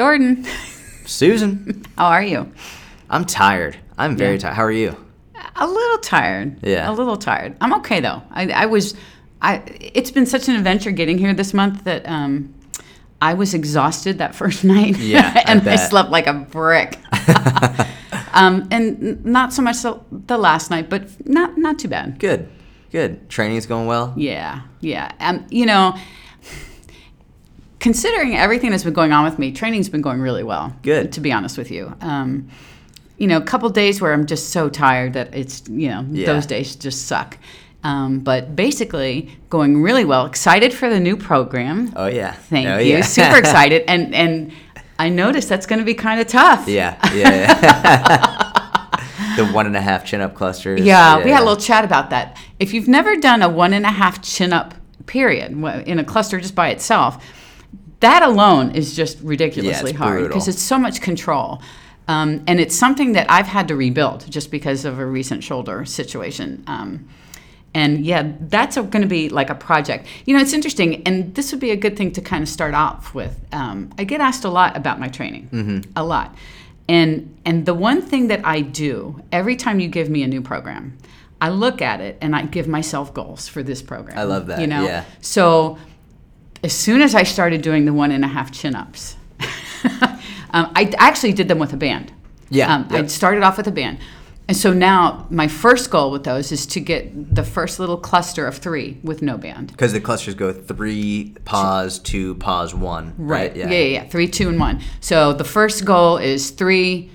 Jordan, Susan, how are you? I'm tired. I'm very Yeah. tired. How are you? A little tired. Yeah. A little tired. I'm okay though. I, I was, I. It's been such an adventure getting here this month that um, I was exhausted that first night. Yeah, I and I, bet. slept like a brick. um, and not so much the, the last night, but not not too bad. Good. Good. Training's going well. Yeah, yeah. Um, you know, considering everything that's been going on with me, training's been going really well. Good. To be honest with you. Um, you know, a couple days where I'm just so tired that it's, you know, Yeah. those days just suck. Um, but basically, going really well. Excited for the new program. Oh yeah. Thank oh, you. Yeah. Super excited. And and I noticed that's going to be kind of tough. yeah. Yeah. yeah. the one and a half chin up clusters. Yeah, we had a little chat about that. If you've never done a one and a half chin up period in a cluster just by itself, that alone is just ridiculously it's hard because it's so much control. Um, and it's something that I've had to rebuild just because of a recent shoulder situation. Um, and yeah, that's going to be like a project. You know, it's interesting, and this would be a good thing to kind of start off with. Um, I get asked a lot about my training, a lot, and and the one thing that I do every time you give me a new program, I look at it and I give myself goals for this program. I love that, You know, yeah. so as soon as I started doing the one and a half chin ups, um, I actually did them with a band. Yeah, Um, I started off with a band. And so now my first goal with those is to get the first little cluster of three with no band. Because the clusters go three, pause, two, pause, one. Right. Yeah. yeah, yeah. Three, two, and one. So the first goal is three,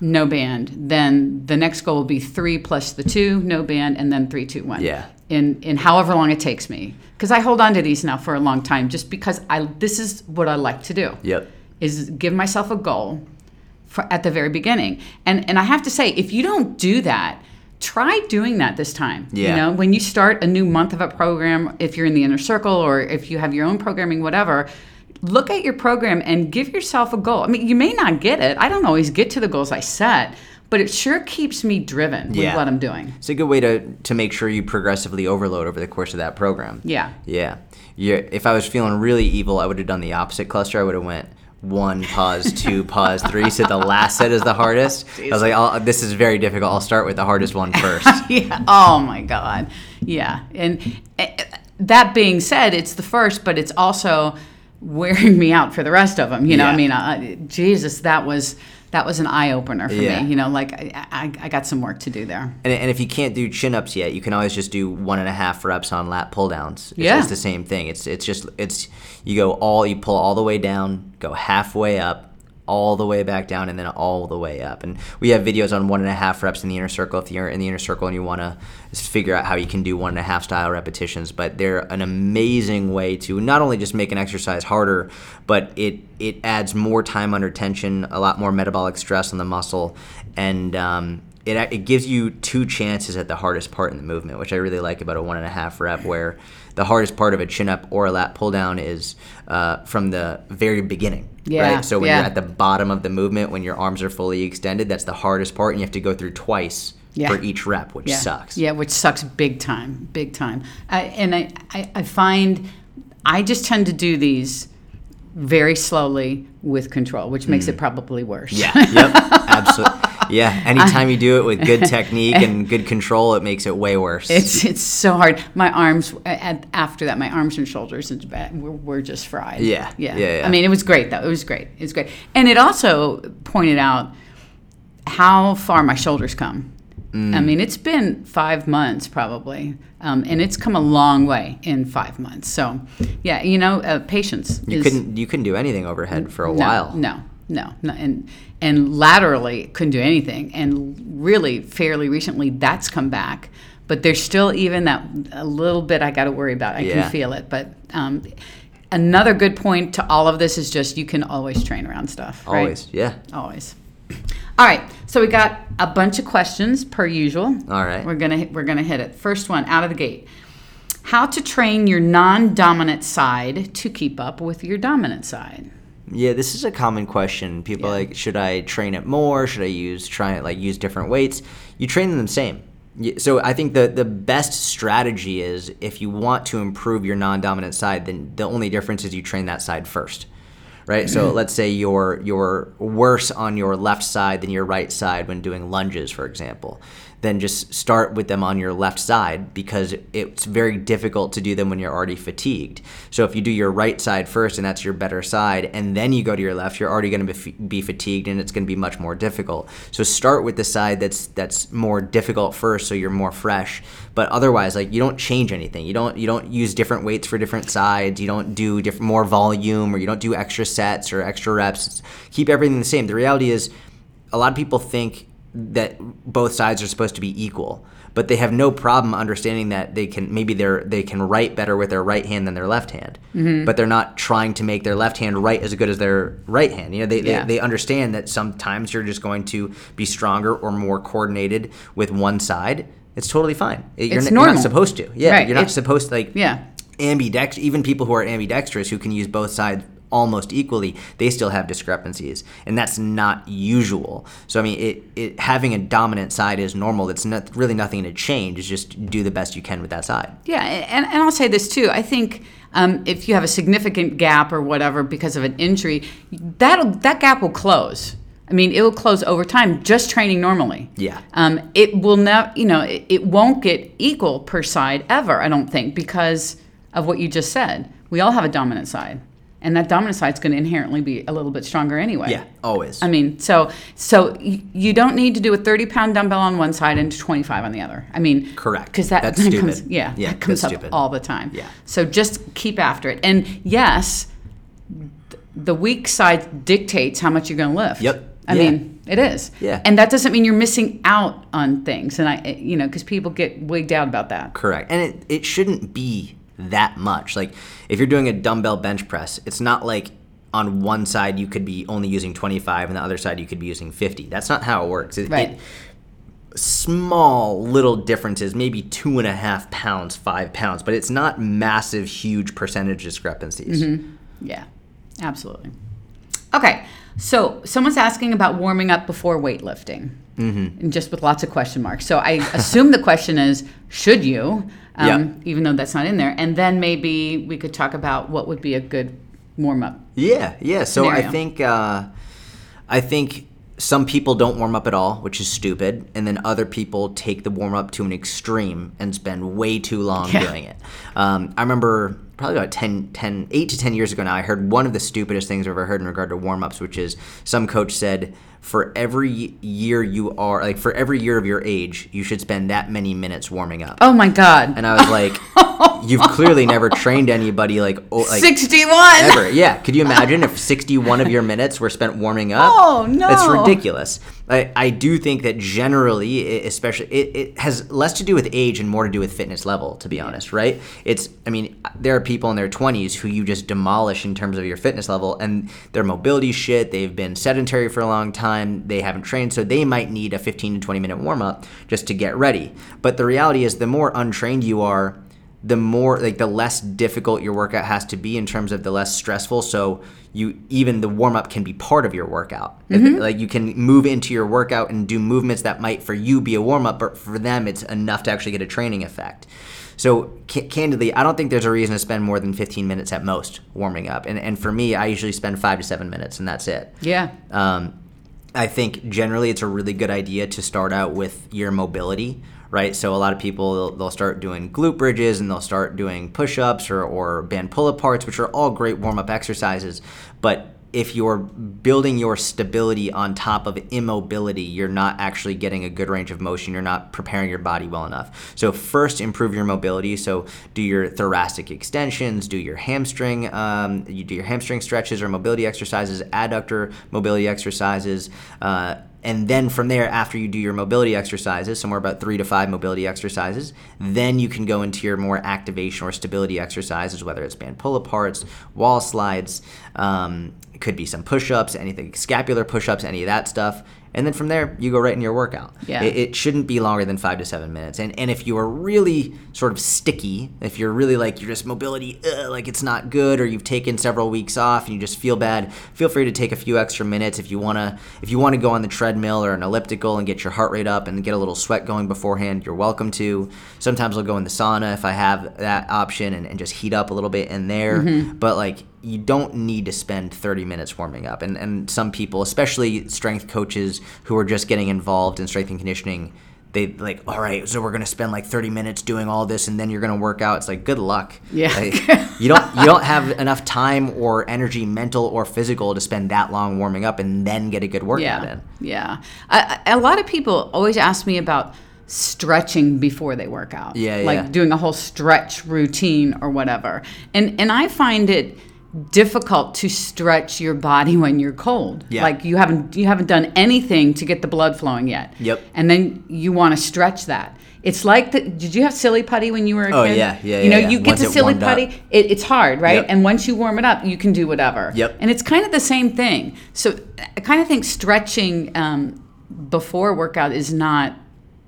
no band. Then the next goal will be three plus the two, no band, and then three, two, one. Yeah. In in however long it takes me, because I hold on to these now for a long time, just because I this is what I like to do. Yep. Is give myself a goal for, at the very beginning, and and I have to say, if you don't do that. Try doing that this time. Yeah. You know, when you start a new month of a program, if you're in the inner circle or if you have your own programming, whatever, look at your program and give yourself a goal. I mean, you may not get it. I don't always get to the goals I set, but it sure keeps me driven with Yeah. what I'm doing. It's a good way to to make sure you progressively overload over the course of that program. Yeah. Yeah. Yeah. If I was feeling really evil, I would have done the opposite cluster. I would have went one pause, two pause, three. So the last set is the hardest. I was like, I'll, this is very difficult. I'll start with the hardest one first. yeah. Oh my God. Yeah. And uh, that being said, it's the first, but it's also wearing me out for the rest of them. You know, I mean, uh, Jesus, that was that was an eye opener for Yeah. me. You know, like I, I, I got some work to do there. And, and if you can't do chin ups yet, you can always just do one and a half reps on lat pull downs. It's, Yeah. it's the same thing. It's it's just it's you go all you pull all the way down, go halfway up, all the way back down, and then all the way up. And we have videos on one and a half reps in the inner circle if you're in the inner circle and you want to figure out how you can do one and a half style repetitions. But they're an amazing way to not only just make an exercise harder, but it it adds more time under tension, a lot more metabolic stress on the muscle, and um, it, it gives you two chances at the hardest part in the movement, which I really like about a one and a half rep, where the hardest part of a chin up or a lat pull down is uh, from the very beginning. Yeah, Right? So when yeah. you're at the bottom of the movement, when your arms are fully extended, that's the hardest part, and you have to go through twice Yeah. for each rep, which yeah. sucks. Yeah, which sucks big time, big time. I, and I, I, I find I just tend to do these very slowly with control, which makes it probably worse. Hmm. Yeah. Yep. Absolutely. Yeah. Anytime you do it with good technique and good control, it makes it way worse. It's it's so hard. My arms after that, my arms and shoulders were, were just fried. Yeah, yeah, yeah, yeah. I mean, it was great though. It was great. It was great, and it also pointed out how far my shoulders come. Mm. I mean, it's been five months probably, um, and it's come a long way in five months. So, yeah, you know, uh, patience. you is, couldn't you couldn't do anything overhead for a no, while. No, no, no, and and laterally couldn't do anything, and really fairly recently that's come back, but there's still even that a little bit I got to worry about. I Yeah. can feel it, but um, another good point to all of this is just you can always train around stuff. right? Always. Yeah. always. All right, so we got a bunch of questions per usual. All right. We're gonna we're gonna hit it. First one out of the gate: How to train your non-dominant side to keep up with your dominant side. Yeah, this is a common question. People Yeah. like, should I train it more? Should I use try it like use different weights? You train them the same. So I think the the best strategy is if you want to improve your non-dominant side, then the only difference is you train that side first, right? So let's say you're you're worse on your left side than your right side when doing lunges, for example then just start with them on your left side because it's very difficult to do them when you're already fatigued. So if you do your right side first and that's your better side, and then you go to your left, you're already going to be be fatigued and it's going to be much more difficult. So start with the side that's that's more difficult first, so you're more fresh. But otherwise, like you don't change anything. You don't you don't use different weights for different sides. You don't do different more volume or you don't do extra sets or extra reps. Keep everything the same. The reality is, a lot of people think that both sides are supposed to be equal but they have no problem understanding that they can maybe they're they can write better with their right hand than their left hand mm-hmm. but they're not trying to make their left hand write as good as their right hand you know they, yeah. they, they understand that sometimes you're just going to be stronger or more coordinated with one side it's totally fine you're, it's n- normal. you're not supposed to yeah right. you're not it's, supposed to like yeah ambidex even people who are ambidextrous who can use both sides almost equally, they still have discrepancies, and that's not usual. So I mean, it, it having a dominant side is normal. It's not really nothing to change. It's just do the best you can with that side. Yeah, and, and I'll say this too. I think um, if you have a significant gap or whatever because of an injury, that that gap will close. I mean, it will close over time just training normally. Yeah. Um, it will not, you know, it, it won't get equal per side ever. I don't think because of what you just said. We all have a dominant side and that dominant side is going to inherently be a little bit stronger anyway. Yeah, always. I mean, so so you don't need to do a 30 pound dumbbell on one side and 25 on the other. I mean, correct. Because that, that's that comes, yeah, yeah, that comes up stupid. all the time. Yeah. So just keep after it. And yes, the weak side dictates how much you're going to lift. Yep. I yeah. mean, it is. Yeah. And that doesn't mean you're missing out on things. And I, you know, because people get wigged out about that. Correct. And it, it shouldn't be that much. Like if you're doing a dumbbell bench press, it's not like on one side you could be only using 25 and the other side you could be using 50 that's not how it works it, right. It, small little differences maybe two and a half pounds five pounds but it's not massive huge percentage discrepancies mm-hmm. yeah absolutely okay so someone's asking about warming up before weightlifting mm-hmm. and just with lots of question marks so i assume the question is should you um, even though that's not in there and then maybe we could talk about what would be a good warm up. Yeah, yeah. So scenario. I think uh, I think some people don't warm up at all, which is stupid, and then other people take the warm up to an extreme and spend way too long Yeah. doing it. Um, I remember probably about 10, 10, 8 to 10 years ago now, I heard one of the stupidest things I've ever heard in regard to warm ups, which is some coach said, for every year you are, like for every year of your age, you should spend that many minutes warming up. Oh my god. And I was like, you've clearly never trained anybody like, oh, like 61. ever. Yeah. Could you imagine if 61 of your minutes were spent warming up? Oh, no. That's ridiculous. I, I do think that generally, especially, it, it has less to do with age and more to do with fitness level, to be honest, right? It's, I mean, there are people in their 20s who you just demolish in terms of your fitness level and their mobility shit. They've been sedentary for a long time. They haven't trained. So they might need a 15 to 20 minute warm up just to get ready. But the reality is, the more untrained you are, the more like the less difficult your workout has to be in terms of the less stressful so you even the warm up can be part of your workout mm-hmm. like you can move into your workout and do movements that might for you be a warm up but for them it's enough to actually get a training effect so c- candidly i don't think there's a reason to spend more than 15 minutes at most warming up and, and for me i usually spend five to seven minutes and that's it Yeah. um, I think generally it's a really good idea to start out with your mobility, right? So a lot of people they'll, they'll start doing glute bridges and they'll start doing push-ups or, or band pull-aparts, which are all great warm-up exercises. But if you're building your stability on top of immobility, you're not actually getting a good range of motion. You're not preparing your body well enough. So first, improve your mobility. So do your thoracic extensions, do your hamstring, um, you do your hamstring stretches or mobility exercises, adductor mobility exercises. Uh, and then from there, after you do your mobility exercises, somewhere about three to five mobility exercises, then you can go into your more activation or stability exercises, whether it's band pull aparts, wall slides, um, it could be some push ups, anything, scapular push ups, any of that stuff. And then from there, you go right in your workout. Yeah. It, it shouldn't be longer than five to seven minutes. And, and if you are really sort of sticky, if you're really like, you're just mobility, ugh, like it's not good, or you've taken several weeks off and you just feel bad, feel free to take a few extra minutes. If you want to, if you want to go on the treadmill or an elliptical and get your heart rate up and get a little sweat going beforehand, you're welcome to. Sometimes I'll go in the sauna if I have that option and, and just heat up a little bit in there. Mm-hmm. But like, you don't need to spend 30 minutes warming up. And, and some people, especially strength coaches who are just getting involved in strength and conditioning, they like, all right, so we're gonna spend like 30 minutes doing all this, and then you're gonna work out. It's like, good luck. Yeah. Like, you don't you don't have enough time or energy, mental or physical, to spend that long warming up and then get a good workout yeah, in. yeah. I, a lot of people always ask me about stretching before they work out. Yeah, like yeah. doing a whole stretch routine or whatever. And and I find it difficult to stretch your body when you're cold. Yeah. Like you haven't you haven't done anything to get the blood flowing yet. Yep. And then you want to stretch that. It's like the, did you have silly putty when you were a Oh, kid? yeah, yeah, You know, yeah, yeah. you get Once to silly putty, it, it's hard, right? Yep. And once you warm it up, you can do whatever. Yep. And it's kind of the same thing. So I kind of think stretching um, before workout is not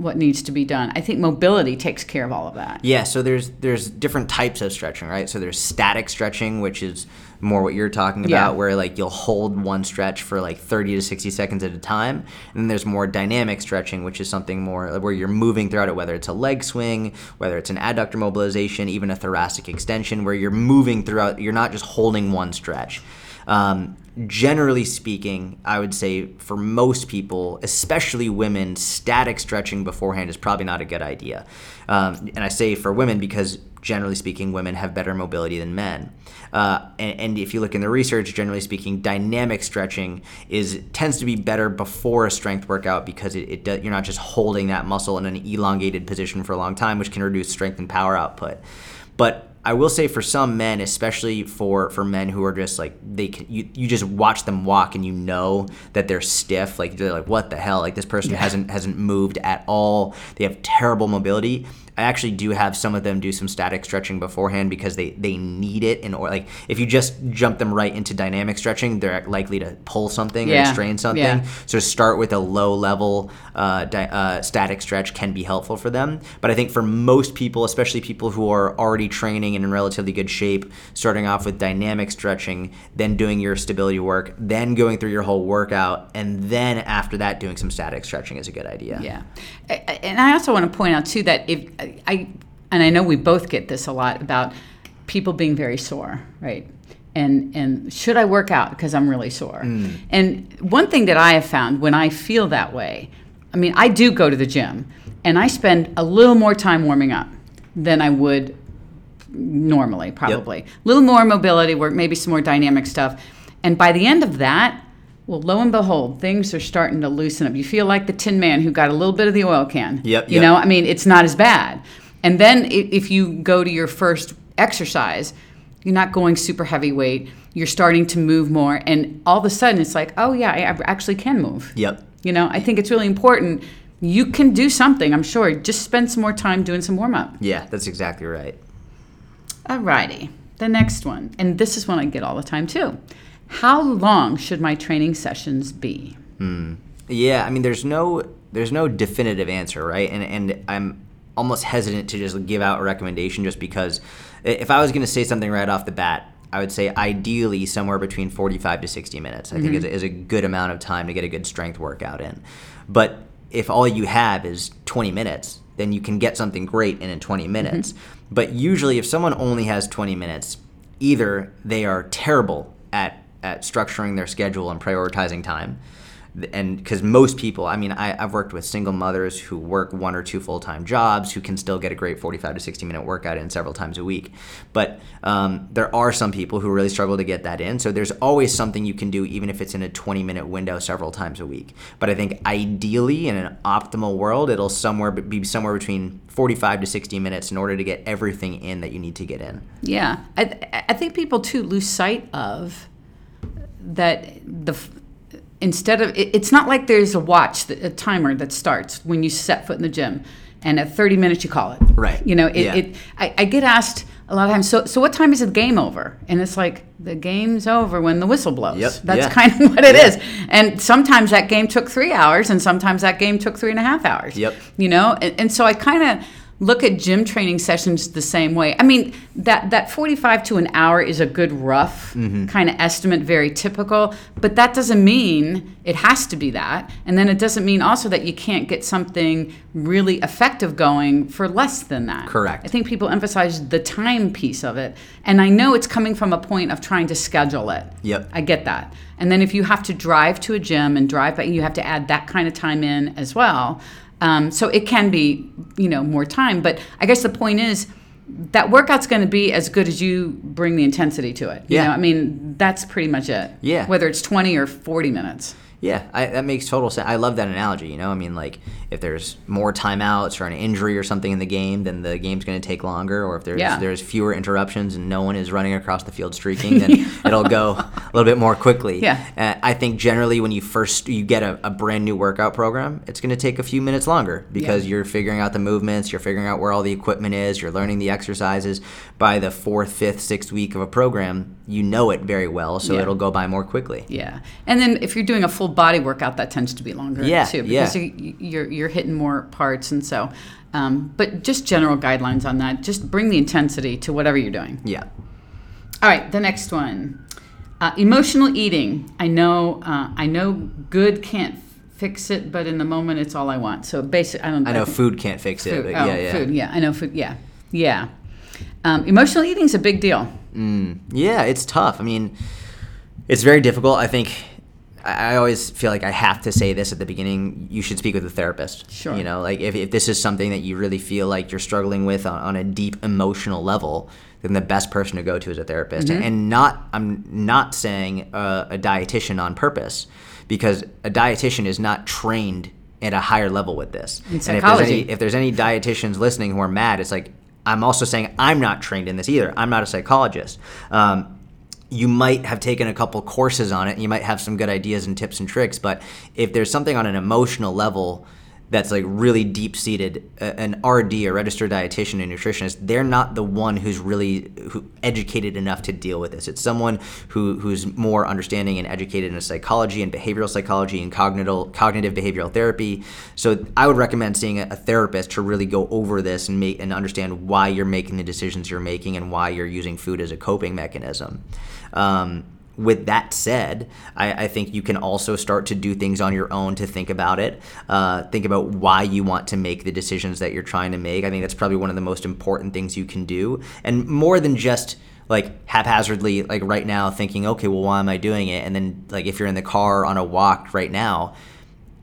what needs to be done. I think mobility takes care of all of that. Yeah, so there's there's different types of stretching, right? So there's static stretching, which is more what you're talking about, Yeah. where like you'll hold one stretch for like 30 to 60 seconds at a time. And then there's more dynamic stretching, which is something more where you're moving throughout it, whether it's a leg swing, whether it's an adductor mobilization, even a thoracic extension, where you're moving throughout. You're not just holding one stretch. Um, generally speaking, I would say for most people, especially women, static stretching beforehand is probably not a good idea. Um, and I say for women because generally speaking, women have better mobility than men. Uh, and, and if you look in the research, generally speaking, dynamic stretching is tends to be better before a strength workout because it, it does, you're not just holding that muscle in an elongated position for a long time, which can reduce strength and power output. But I will say for some men, especially for for men who are just like they can, you you just watch them walk and you know that they're stiff. Like they're like, what the hell? Like this person hasn't hasn't moved at all. They have terrible mobility. I actually do have some of them do some static stretching beforehand because they they need it in or like if you just jump them right into dynamic stretching, they're likely to pull something or Yeah. to strain something. Yeah. So start with a low level uh, di- uh, static stretch can be helpful for them. But I think for most people, especially people who are already training and in relatively good shape, starting off with dynamic stretching, then doing your stability work, then going through your whole workout, and then after that doing some static stretching is a good idea. Yeah, and I also want to point out too that if I and I know we both get this a lot about people being very sore, right? And and should I work out because I'm really sore? Mm. And one thing that I have found when I feel that way, I mean, I do go to the gym and I spend a little more time warming up than I would normally, probably. A little more mobility work, maybe some more dynamic stuff. And by the end of that, well, lo and behold, things are starting to loosen up. You feel like the Tin Man who got a little bit of the oil can. Yep, You yep. know, I mean, it's not as bad. And then if you go to your first exercise, you're not going super heavyweight. You're starting to move more, and all of a sudden, it's like, oh yeah, I I actually can move. Yep. You know, I think it's really important. You can do something. I'm sure. Just spend some more time doing some warm up. Yeah, that's exactly right. All righty. the next one, and this is one I get all the time too. How long should my training sessions be? Hmm. Yeah, I mean, there's no there's no definitive answer, right? And and I'm almost hesitant to just give out a recommendation just because if I was going to say something right off the bat, I would say ideally somewhere between 45 to 60 minutes. I think is, mm-hmm. is a good amount of time to get a good strength workout in. But if all you have is 20 minutes, then you can get something great in in 20 mm-hmm. minutes. But usually, if someone only has 20 minutes, either they are terrible at at structuring their schedule and prioritizing time. And because most people i mean I, i've worked with single mothers who work one or two full-time jobs who can still get a great 45 to 60 minute workout in several times a week. But um, there are some people who really struggle to get that in. So there's always something you can do even if it's in a 20 minute window several times a week. But i think ideally in an optimal world it'll somewhere be somewhere between 45 to 60 minutes in order to get everything in that you need to get in. Yeah, I, I think people too lose sight of that the instead of it, it's not like there's a watch that, a timer that starts when you set foot in the gym and at 30 minutes you call it Right. you know it, Yeah. it I, I get asked a lot of times so so what time is the game over and it's like the game's over when the whistle blows Yep, that's yeah. kind of what it Yeah. is and sometimes that game took three hours and sometimes that game took three and a half hours Yep. you know and, and so i kind of look at gym training sessions the same way. I mean, that that 45 to an hour is a good rough mm-hmm. kind of estimate, very typical, but that doesn't mean it has to be that. And then it doesn't mean also that you can't get something really effective going for less than that. Correct. I think people emphasize the time piece of it. And I know it's coming from a point of trying to schedule it. Yep. I get that. And then if you have to drive to a gym and drive back, you have to add that kind of time in as well. Um, so it can be, you know, more time. But I guess the point is that workout's going to be as good as you bring the intensity to it. You Yeah. know, I mean, that's pretty much it. Yeah. Whether it's 20 or 40 minutes. Yeah, I, that makes total sense. I love that analogy. You know, I mean, like if there's more timeouts or an injury or something in the game, then the game's going to take longer. Or if there's Yeah. there's fewer interruptions and no one is running across the field streaking, then it'll go a little bit more quickly. Yeah. Uh, I think generally when you first you get a, a brand new workout program, it's going to take a few minutes longer because Yeah. you're figuring out the movements, you're figuring out where all the equipment is, you're learning the exercises. By the fourth, fifth, sixth week of a program, you know it very well, so Yeah. it'll go by more quickly. Yeah, and then if you're doing a full body workout, that tends to be longer Yeah, too because yeah. you, you're you're hitting more parts, and so. Um, but just general guidelines on that. Just bring the intensity to whatever you're doing. Yeah. All right, the next one, uh, emotional eating. I know, uh, I know, good can't fix it, but in the moment, it's all I want. So basically, I don't. I know think- food can't fix it, but oh, yeah, yeah. food. Yeah, I know food. Yeah, yeah. Um, emotional eating is a big deal. Yeah, it's tough. I mean, it's very difficult. I think I I always feel like I have to say this at the beginning. You should speak with a therapist. Sure. You know, like if, if this is something that you really feel like you're struggling with on, on a deep emotional level, then the best person to go to is a therapist. Mm-hmm. And not, I'm not saying uh, a dietitian on purpose, because a dietitian is not trained at a higher level with this. In And if there's any if there's any dietitians listening who are mad, it's like I'm also saying I'm not trained in this either. I'm not a psychologist. Um, you might have taken a couple courses on it, and you might have some good ideas and tips and tricks. But if there's something on an emotional level that's like really deep seated, an RD, a registered dietitian and nutritionist, they're not the one who's really who educated enough to deal with this. It's someone who who's more understanding and educated in psychology and behavioral psychology and cognitive cognitive behavioral therapy. So I would recommend seeing a, therapist to really go over this and make and understand why you're making the decisions you're making and why you're using food as a coping mechanism. Um, with that said, I, I think you can also start to do things on your own to think about it. Uh, think about why you want to make the decisions that you're trying to make. I think that's probably one of the most important things you can do. And more than just like haphazardly, like right now, thinking, okay, well, why am I doing it? And then, like, if you're in the car on a walk right now,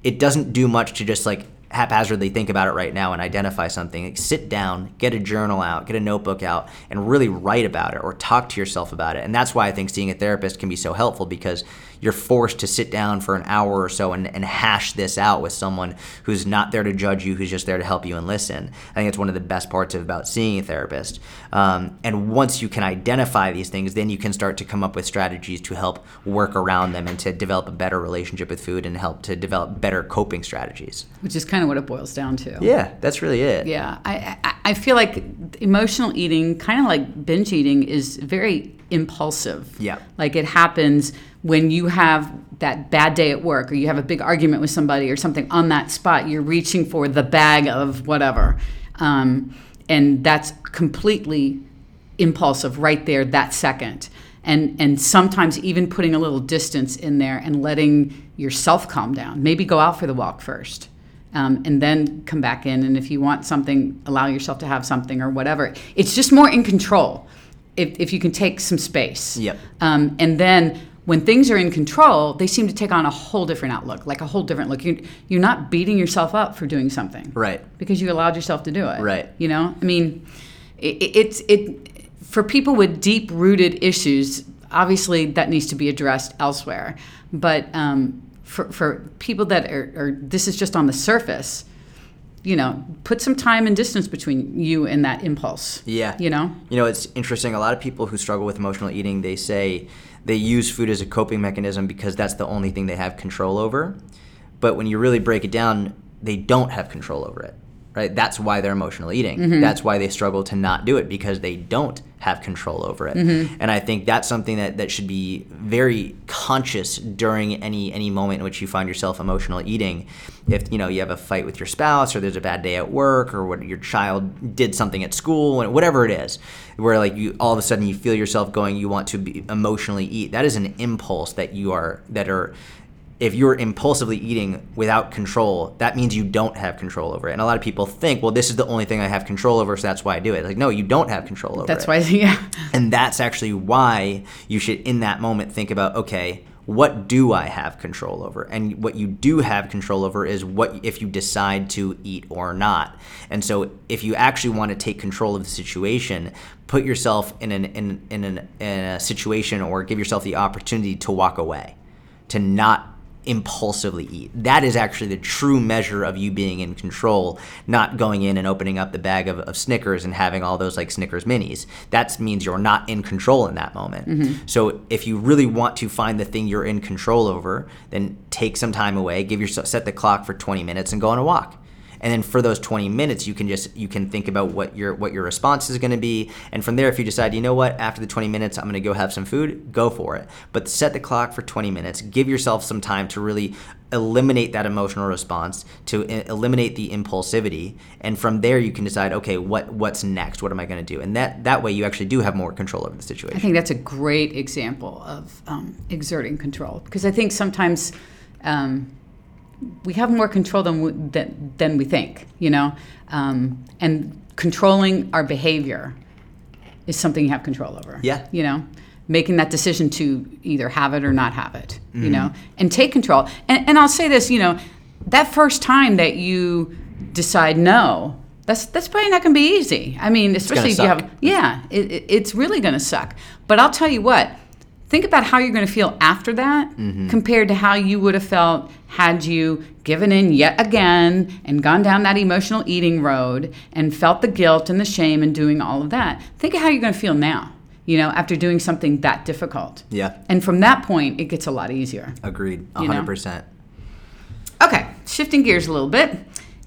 it doesn't do much to just like haphazardly think about it right now and identify something. Like, sit down, get a journal out, get a notebook out, and really write about it or talk to yourself about it. And that's why I think seeing a therapist can be so helpful because you're forced to sit down for an hour or so and, and hash this out with someone who's not there to judge you, who's just there to help you and listen. I think it's one of the best parts of, about seeing a therapist. Um, and once you can identify these things, then you can start to come up with strategies to help work around them and to develop a better relationship with food and help to develop better coping strategies. which is kind of what it boils down to. Yeah, that's really it. Yeah, I, I, I feel like emotional eating, kind of like binge eating, is very impulsive. Yeah. Like it happens when you have that bad day at work or you have a big argument with somebody or something on that spot, you're reaching for the bag of whatever. Um, and that's completely impulsive right there that second. And, and sometimes even putting a little distance in there and letting yourself calm down. Maybe go out for the walk first um, and then come back in. And if you want something, allow yourself to have something or whatever. It's just more in control if, if you can take some space. Yep. Um, and then when things are in control, they seem to take on a whole different outlook, like a whole different look. You're, you're not beating yourself up for doing something. Right. Because you allowed yourself to do it. Right. You know, I mean, it, it's it for people with deep rooted issues. Obviously, that needs to be addressed elsewhere. But um, for for people that are, are this is just on the surface, you know, put some time and distance between you and that impulse. Yeah. You know. You know, it's interesting. A lot of people who struggle with emotional eating, they say they use food as a coping mechanism because that's the only thing they have control over. But when you really break it down, they don't have control over it. Right? That's why they're emotional eating. Mm-hmm. That's why they struggle to not do it because they don't have control over it. Mm-hmm. And I think that's something that, that should be very conscious during any any moment in which you find yourself emotional eating. If you know you have a fight with your spouse, or there's a bad day at work, or what your child did something at school, and whatever it is, where like you all of a sudden you feel yourself going, you want to be emotionally eat. That is an impulse that you are that are if you're impulsively eating without control, that means you don't have control over it. And a lot of people think, well, this is the only thing I have control over, so that's why I do it. Like, no, you don't have control over That's it. That's why, yeah. And that's actually why you should, in that moment, think about, okay, what do I have control over? And what you do have control over is what if you decide to eat or not. And so, if you actually want to take control of the situation, put yourself in an in in, an, in a situation or give yourself the opportunity to walk away, to not impulsively eat. That is actually the true measure of you being in control, not going in and opening up the bag of, of Snickers and having all those like Snickers minis. That means you're not in control in that moment. Mm-hmm. So if you really want to find the thing you're in control over, then take some time away, give yourself set the clock for 20 minutes and go on a walk and then for those 20 minutes you can just you can think about what your what your response is going to be. And from there if you decide you know what? After the 20 minutes i'm going to go have some food go for it. But set the clock for 20 minutes. Give yourself some time to really eliminate that emotional response to eliminate the impulsivity. And from there you can decide okay what what's next? What am i going to do? And that that way you actually do have more control over the situation. I think that's a great example of um, exerting control. Because I think sometimes um, we have more control than we, than, than we think, you know, um, and controlling our behavior is something you have control over. Yeah. you know, making that decision to either have it or not have it, Mm-hmm. you know, and take control. And, and I'll say this, you know, that first time that you decide no. That's, that's probably not going to be easy. I mean, especially if you have yeah, it, it- it's really going to suck. But I'll tell you what, think about how you're going to feel after that compared to how you would have felt had you given in yet again and gone down that emotional eating road and felt the guilt and the shame and doing all of that. Think of how you're going to feel now, you know, after doing something that difficult. yeah And from that point, it gets a lot easier. agreed You know? 100% Okay, shifting gears a little bit.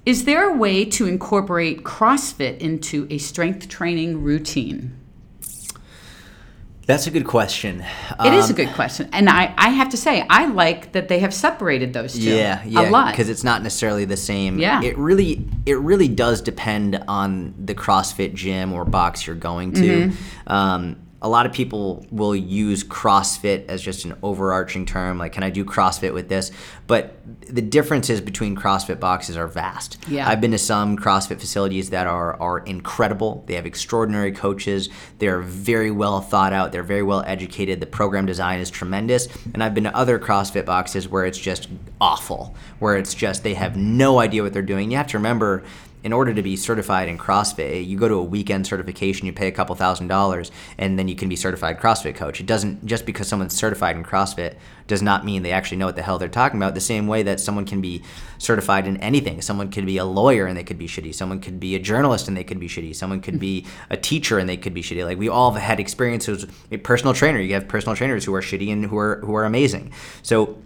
Is there a way to incorporate CrossFit into a strength training routine? That's a good question It is a Um, good question. And I, I have to say, I like that they have separated those two Yeah, yeah, a lot. because it's not necessarily the same. Yeah. it really, it really does depend on the CrossFit gym or box you're going to. Mm-hmm. Um, a lot of people will use CrossFit as just an overarching term, like can I do CrossFit with this? But the differences between CrossFit boxes are vast. Yeah. I've been to some CrossFit facilities that are are incredible. They have extraordinary coaches. They're very well thought out. They're very well educated. The program design is tremendous. And I've been to other CrossFit boxes where it's just awful, where it's just they have no idea what they're doing. You have to remember in order to be certified in CrossFit, you go to a weekend certification, you pay a couple thousand dollars, and then you can be certified CrossFit coach. It doesn't just because someone's certified in CrossFit does not mean they actually know what the hell they're talking about. The same way that someone can be certified in anything. Someone could be a lawyer and they could be shitty. Someone could be a journalist and they could be shitty. Someone could be a teacher and they could be shitty. Like we all have had experiences. A personal trainer, you have personal trainers who are shitty and who are who are amazing. So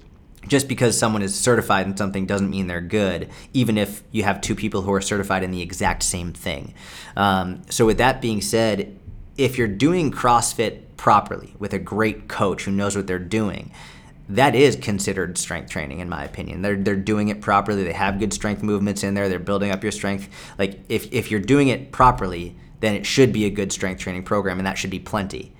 just because someone is certified in something doesn't mean they're good, even if you have two people who are certified in the exact same thing. Um, so, with that being said, if you're doing CrossFit properly with a great coach who knows what they're doing, that is considered strength training in my opinion. They're they're doing it properly. They have good strength movements in there. They're building up your strength. Like if if you're doing it properly, then it should be a good strength training program and that should be plenty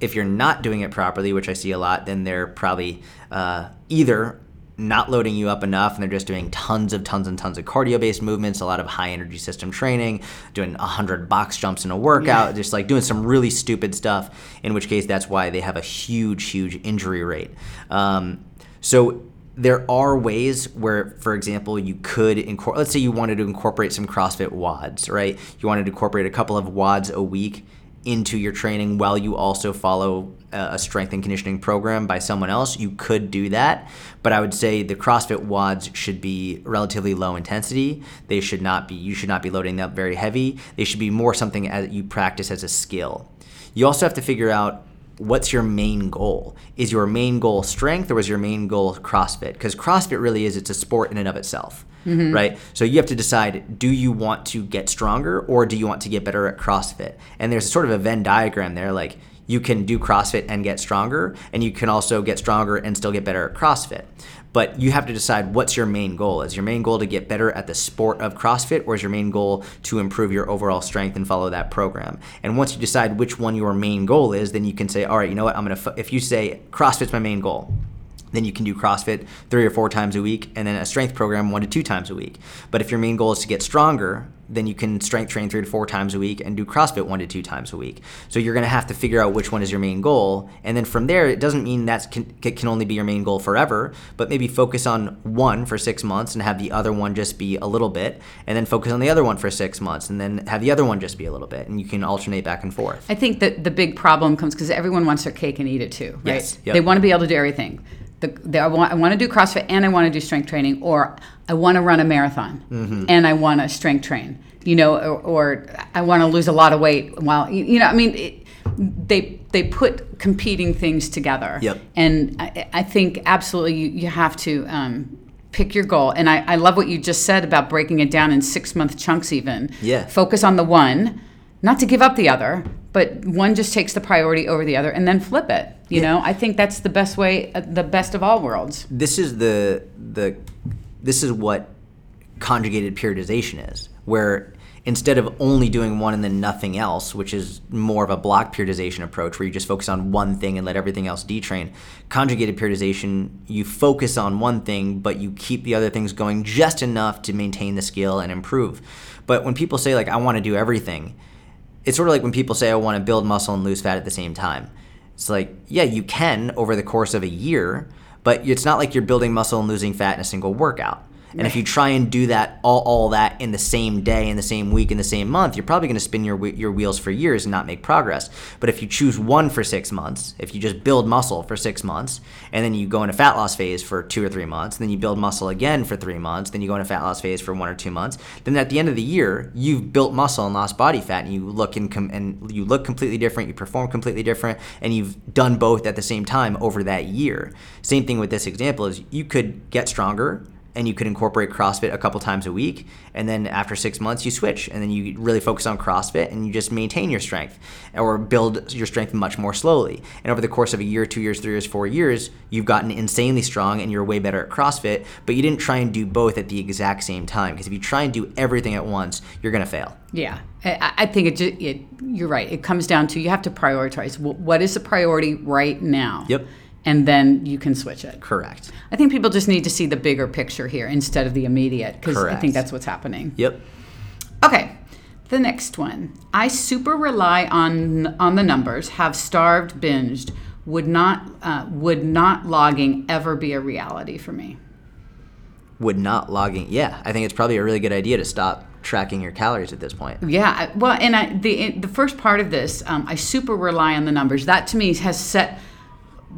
if you're not doing it properly, which I see a lot, then they're probably uh, either not loading you up enough and they're just doing tons of tons and tons of cardio based movements, a lot of high energy system training, doing 100 box jumps in a workout, just like doing some really stupid stuff, in which case that's why they have a huge, huge injury rate. Um, so there are ways where, for example, you could incorporate, let's say you wanted to incorporate some CrossFit WODs, right? You wanted to incorporate a couple of WODs a week into your training while you also follow a strength and conditioning program by someone else, you could do that. But I would say the CrossFit WODs should be relatively low intensity. They should not be, you should not be loading them very heavy. They should be more something that you practice as a skill. You also have to figure out what's your main goal? Is your main goal strength or is your main goal CrossFit? Because CrossFit really is, it's a sport in and of itself. Mm-hmm. Right, so you have to decide: do you want to get stronger, or do you want to get better at CrossFit? And there's sort of a Venn diagram there. Like you can do CrossFit and get stronger, and you can also get stronger and still get better at CrossFit. But you have to decide what's your main goal. Is your main goal to get better at the sport of CrossFit, or is your main goal to improve your overall strength and follow that program? And once you decide which one your main goal is, then you can say, all right, you know what, I'm gonna. F-. If you say CrossFit's my main goal, then you can do CrossFit three or four times a week and then a strength program one to two times a week. But if your main goal is to get stronger, then you can strength train three to four times a week and do CrossFit one to two times a week. So you're going to have to figure out which one is your main goal. And then from there, it doesn't mean that can, can only be your main goal forever, but maybe focus on one for six months and have the other one just be a little bit, and then focus on the other one for six months and then have the other one just be a little bit. And you can alternate back and forth. I think that the big problem comes because everyone wants their cake and eat it too, right? Yes, yep. They want to be able to do everything the, the, I, want, I want to do CrossFit and I want to do strength training, or I want to run a marathon mm-hmm. and I want to strength train, you know, or, or I want to lose a lot of weight while, you, you know, I mean, it, they they put competing things together. Yep. And I, I think absolutely you, you have to um, pick your goal. And I, I love what you just said about breaking it down in six month chunks, even. Yeah. Focus on the one, not to give up the other, but one just takes the priority over the other and then flip it you yeah. know? I think that's the best way uh, the best of all worlds. This is the the this is what conjugated periodization is where instead of only doing one and then nothing else which is more of a block periodization approach where you just focus on one thing and let everything else detrain conjugated periodization you focus on one thing but you keep the other things going just enough to maintain the skill and improve. But when people say like i want to do everything it's sort of like when people say I want to build muscle and lose fat at the same time. It's like, yeah, you can over the course of a year, but it's not like you're building muscle and losing fat in a single workout. And if you try and do that all, all that in the same day, in the same week, in the same month, you're probably going to spin your your wheels for years and not make progress. But if you choose one for six months, if you just build muscle for six months, and then you go into fat loss phase for two or three months, then you build muscle again for three months, then you go into fat loss phase for one or two months, then at the end of the year, you've built muscle and lost body fat, and you look in com- and you look completely different, you perform completely different, and you've done both at the same time over that year. Same thing with this example is you could get stronger and you could incorporate CrossFit a couple times a week. And then after six months, you switch and then you really focus on CrossFit and you just maintain your strength or build your strength much more slowly. And over the course of a year, two years, three years, four years, you've gotten insanely strong and you're way better at CrossFit, but you didn't try and do both at the exact same time. Because if you try and do everything at once, you're going to fail. Yeah. I think it, just, it, you're right. It comes down to you have to prioritize. What is the priority right now? Yep and then you can switch it. Correct. I think people just need to see the bigger picture here instead of the immediate because I think that's what's happening. Yep. Okay. The next one. I super rely on on the numbers, have starved, binged. Would not uh, would not logging ever be a reality for me? Would not logging? Yeah, I think it's probably a really good idea to stop tracking your calories at this point. Yeah, well, and I, the the first part of this, um, I super rely on the numbers. That to me has set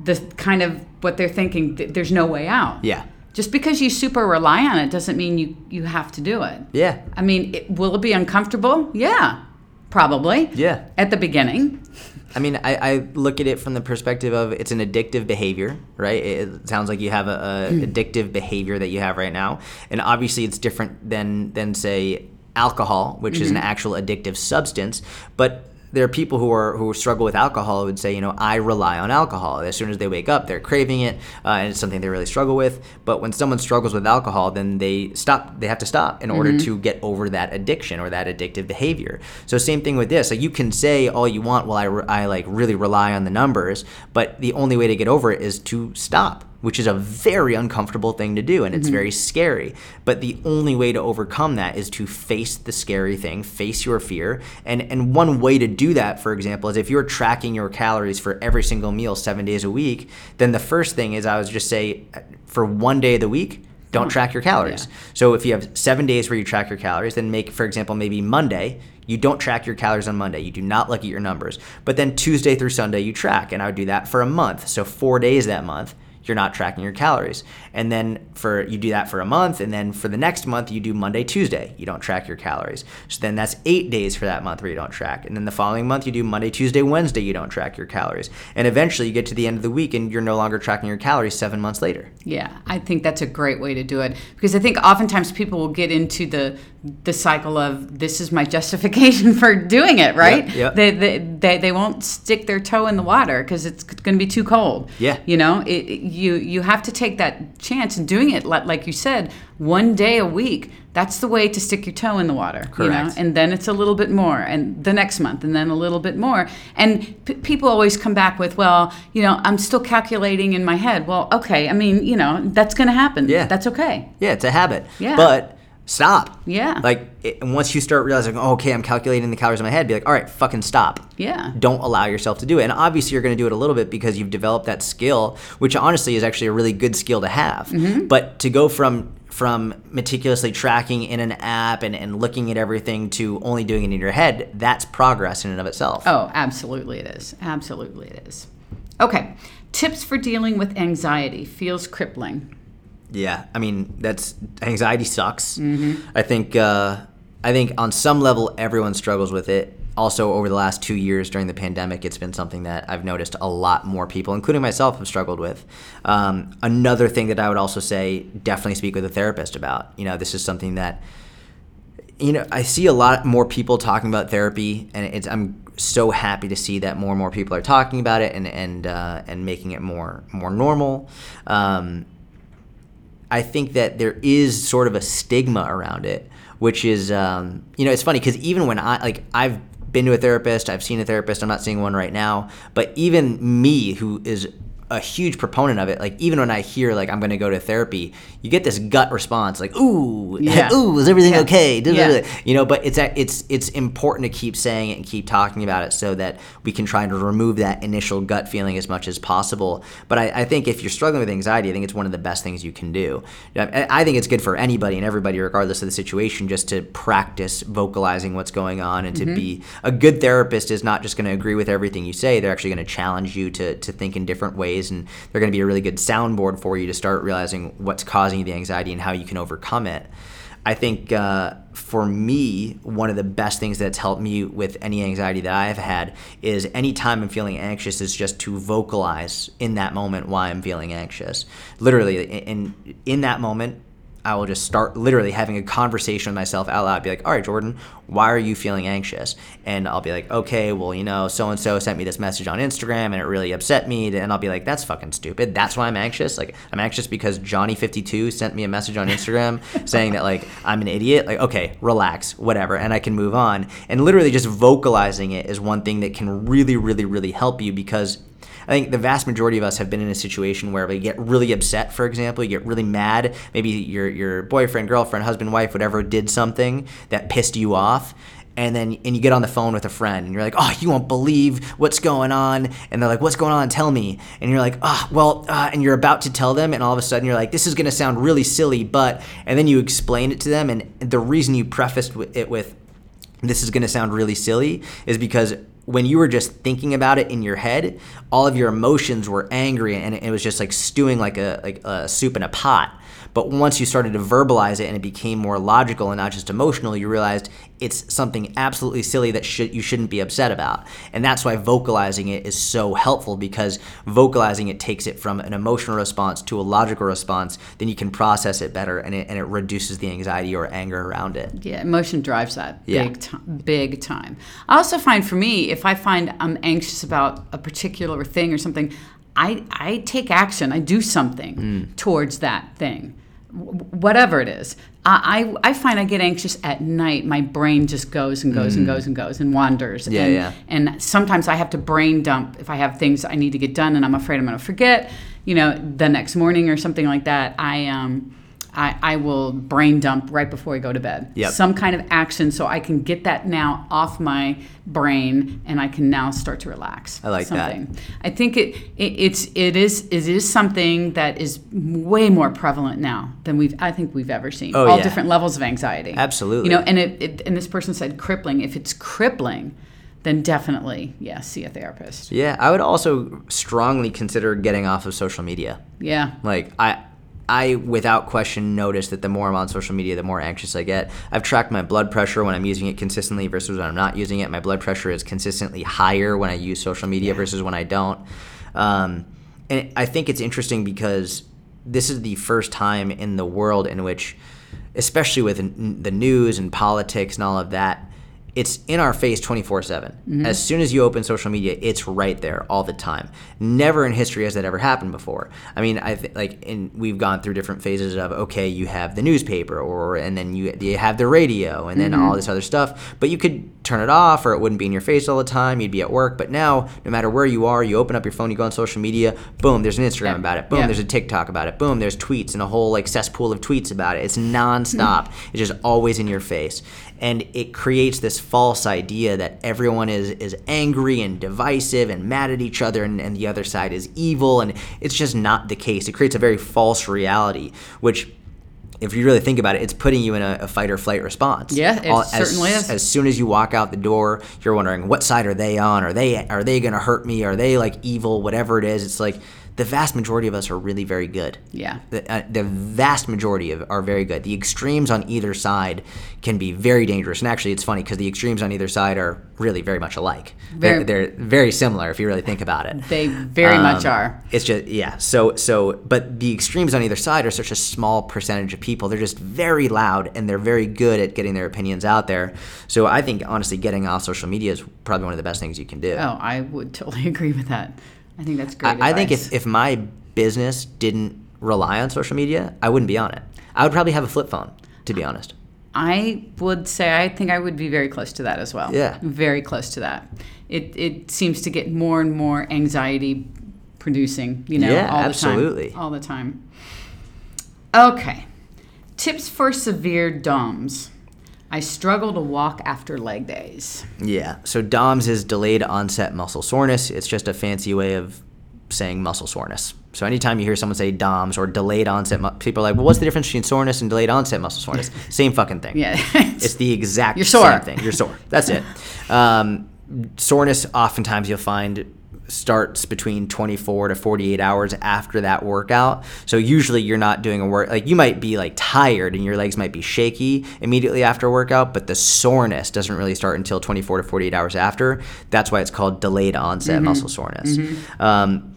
the kind of what they're thinking there's no way out. Yeah. Just because you super rely on it doesn't mean you you have to do it. Yeah. I mean it, will it be uncomfortable? Yeah. Probably. Yeah. At the beginning. I mean, I, I look at it from the perspective of it's an addictive behavior, right? It sounds like you have a, a addictive behavior that you have right now, and obviously it's different than than say alcohol, which mm-hmm. is an mm-hmm. actual addictive substance. But there are people who are who struggle with alcohol who would say, you know, I rely on alcohol. As soon as they wake up, they're craving it, uh, and it's something they really struggle with. But when someone struggles with alcohol, then they stop. They have to stop in mm-hmm. order to get over that addiction or that addictive behavior. So same thing with this. Like you can say all you want, well, I, I like really rely on the numbers, but the only way to get over it is to stop which is a very uncomfortable thing to do and it's mm-hmm. very scary. But the only way to overcome that is to face the scary thing, face your fear. And and one way to do that, for example, is if you're tracking your calories for every single meal 7 days a week, then the first thing is I would just say for one day of the week, don't track your calories. Yeah. So if you have 7 days where you track your calories, then make for example maybe Monday you don't track your calories on Monday. You do not look at your numbers. But then Tuesday through Sunday, you track. And I would do that for a month. So, four days that month you're not tracking your calories. And then for you do that for a month, and then for the next month you do Monday, Tuesday, you don't track your calories. So then that's eight days for that month where you don't track. And then the following month you do Monday, Tuesday, Wednesday, you don't track your calories. And eventually you get to the end of the week and you're no longer tracking your calories seven months later. Yeah, I think that's a great way to do it because I think oftentimes people will get into the the cycle of this is my justification for doing it, right? Yep, yep. They, they, they, they won't stick their toe in the water because it's going to be too cold. Yeah. You know, it- you you have to take that chance and doing it like, like you said, one day a week. That's the way to stick your toe in the water. You know, Correct. and then it's a little bit more, and the next month, and then a little bit more. And p- people always come back with, well, you know, I'm still calculating in my head. Well, okay, I mean, you know, that's going to happen. Yeah. That's okay. Yeah, it's a habit. Yeah. But stop. Yeah. Like, it, and once you start realizing, oh, okay, I'm calculating the calories in my head, be like, all right, fucking stop. Yeah. Don't allow yourself to do it. And obviously, you're going to do it a little bit because you've developed that skill, which honestly is actually a really good skill to have. Mm-hmm. But to go from from meticulously tracking in an app and, and looking at everything to only doing it in your head, that's progress in and of itself. Oh, absolutely it is. Absolutely it is. Okay. Tips for dealing with anxiety feels crippling. Yeah, I mean that's anxiety sucks. Mm-hmm. I think uh, I think on some level everyone struggles with it. Also, over the last two years during the pandemic, it's been something that I've noticed a lot more people, including myself, have struggled with. Um, another thing that I would also say, definitely speak with a therapist about. You know, this is something that you know I see a lot more people talking about therapy, and it's I'm so happy to see that more and more people are talking about it and and uh, and making it more more normal. Um, I think that there is sort of a stigma around it, which is, um, you know, it's funny because even when I like I've been to a therapist, I've seen a therapist. I'm not seeing one right now, but even me, who is a huge proponent of it, like even when I hear like I'm going to go to therapy, you get this gut response, like ooh, Yeah. ooh, is everything Yeah. okay? Yeah. You know, but it's it's it's important to keep saying it and keep talking about it so that we can try to remove that initial gut feeling as much as possible. But I, I think if you're struggling with anxiety, I think it's one of the best things you can do. I I think it's good for anybody and everybody, regardless of the situation, just to practice vocalizing what's going on and to mm-hmm. be a good therapist is not just going to agree with everything you say. They're actually going to challenge you to to think in different ways, and they're going to be a really good soundboard for you to start realizing what's causing you the anxiety and how you can overcome it. I think uh, for me, one of the best things that's helped me with any anxiety that I've had is anytime I'm feeling anxious, is just to vocalize in that moment why I'm feeling anxious. Literally, in in that moment, I will just start literally having a conversation with myself out loud. Be like, all right, Jordan, why are you feeling anxious? And I'll be like, okay, well, you know, so and so sent me this message on Instagram and it really upset me. And I'll be like, that's fucking stupid. That's why I'm anxious. Like, I'm anxious because Johnny52 sent me a message on Instagram saying that, like, I'm an idiot. Like, okay, relax, whatever. And I can move on. And literally just vocalizing it is one thing that can really, really, really help you because I think the vast majority of us have been in a situation where we get really upset, for example, you get really mad. Maybe your your boyfriend, girlfriend, husband, wife, whatever did something that pissed you off. And then and you get on the phone with a friend and you're like, oh, you won't believe what's going on. And they're like, what's going on? Tell me. And you're like, ah, well, uh, and you're about to tell them, and all of a sudden you're like, this is going to sound really silly, but, and then you explain it to them, and the reason you prefaced it with, this is going to sound really silly is because when you were just thinking about it in your head, all of your emotions were angry and it was just like stewing like a like a soup in a pot. But once you started to verbalize it and it became more logical and not just emotional, you realized it's something absolutely silly that should you shouldn't be upset about. And that's why vocalizing it is so helpful because vocalizing it takes it from an emotional response to a logical response. Then you can process it better and it, and it reduces the anxiety or anger around it. Yeah, emotion drives that Yeah. big time. Big time. I also find for me, if I find I'm anxious about a particular thing or something, I I take action. I do something Mm. towards that thing, whatever it is. I, I I find I get anxious at night. My brain just goes and goes and goes and goes and wanders. Mm. Yeah, and, yeah. And sometimes I have to brain dump if I have things I need to get done, and I'm afraid I'm going to forget. You know, the next morning or something like that. I um. I, I will brain dump right before I go to bed. Yep. Some kind of action so I can get that now off my brain and I can now start to relax. I like that. I think it, it it's it is it is something that is way more prevalent now than we've I think we've ever seen. Oh, All yeah. different levels of anxiety. Absolutely. You know, and it, it and this person said crippling. If it's crippling, then definitely, yeah, see a therapist. Yeah, I would also strongly consider getting off of social media. Yeah. Like I I without question notice that the more I'm on social media, the more anxious I get. I've tracked my blood pressure when I'm using it consistently versus when I'm not using it. My blood pressure is consistently higher when I use social media versus when I don't. Um, and I think it's interesting because this is the first time in the world in which, especially with the news and politics and all of that, it's in our face 24 7. Mm-hmm. As soon as you open social media, it's right there all the time. Never in history has that ever happened before. I mean, I th- like, in, we've gone through different phases of okay, you have the newspaper, or and then you you have the radio, and then all mm-hmm. this other stuff. But you could turn it off, or it wouldn't be in your face all the time. You'd be at work. But now, no matter where you are, you open up your phone, you go on social media. Boom, there's an Instagram Yeah. about it. Boom, Yeah. there's a TikTok about it. Boom, there's tweets and a whole like cesspool of tweets about it. It's nonstop. Mm-hmm. It's just always in your face. And it creates this false idea that everyone is is angry and divisive and mad at each other and, and the other side is evil and it's just not the case. It creates a very false reality, which if you really think about it, it's putting you in a, a fight or flight response. Yeah, it as, certainly is. As soon as you walk out the door, you're wondering what side are they on? Are they are they going to hurt me? Are they like evil? Whatever it is, it's like the vast majority of us are really very good. Yeah. The, uh, the vast majority of are very good. The extremes on either side can be very dangerous. And actually, it's funny because the extremes on either side are really very much alike. Very- they're, they're very similar if you really think about it. They very much Um, are. It's just yeah. So so but the extremes on either side are such a small percentage of people. They're just very loud and they're very good at getting their opinions out there. So I think honestly getting off social media is probably one of the best things you can do. Oh, I would totally agree with that. I think that's great. I, I think if, if my business didn't rely on social media, I wouldn't be on it. I would probably have a flip phone, to be honest. I would say I think I would be very close to that as well. Yeah. Very close to that. It it seems to get more and more anxiety producing, you know, Yeah, all absolutely. the time. Absolutely. All the time. Okay. Tips for severe DOMS. I struggle to walk after leg days. Yeah. So DOMS is delayed onset muscle soreness. It's just a fancy way of saying muscle soreness. So anytime you hear someone say DOMS or delayed onset, mu- people are like, well, what's the difference between soreness and delayed onset muscle soreness? Same fucking thing. Yeah. It's the exact You're sore. same thing. You're sore. That's it. Um, soreness, oftentimes you'll find starts between 24 to 48 hours after that workout. So usually you're not doing a work like you might be like tired and your legs might be shaky immediately after a workout, but the soreness doesn't really start until 24 to 48 hours after. That's why it's called delayed onset muscle soreness. Um,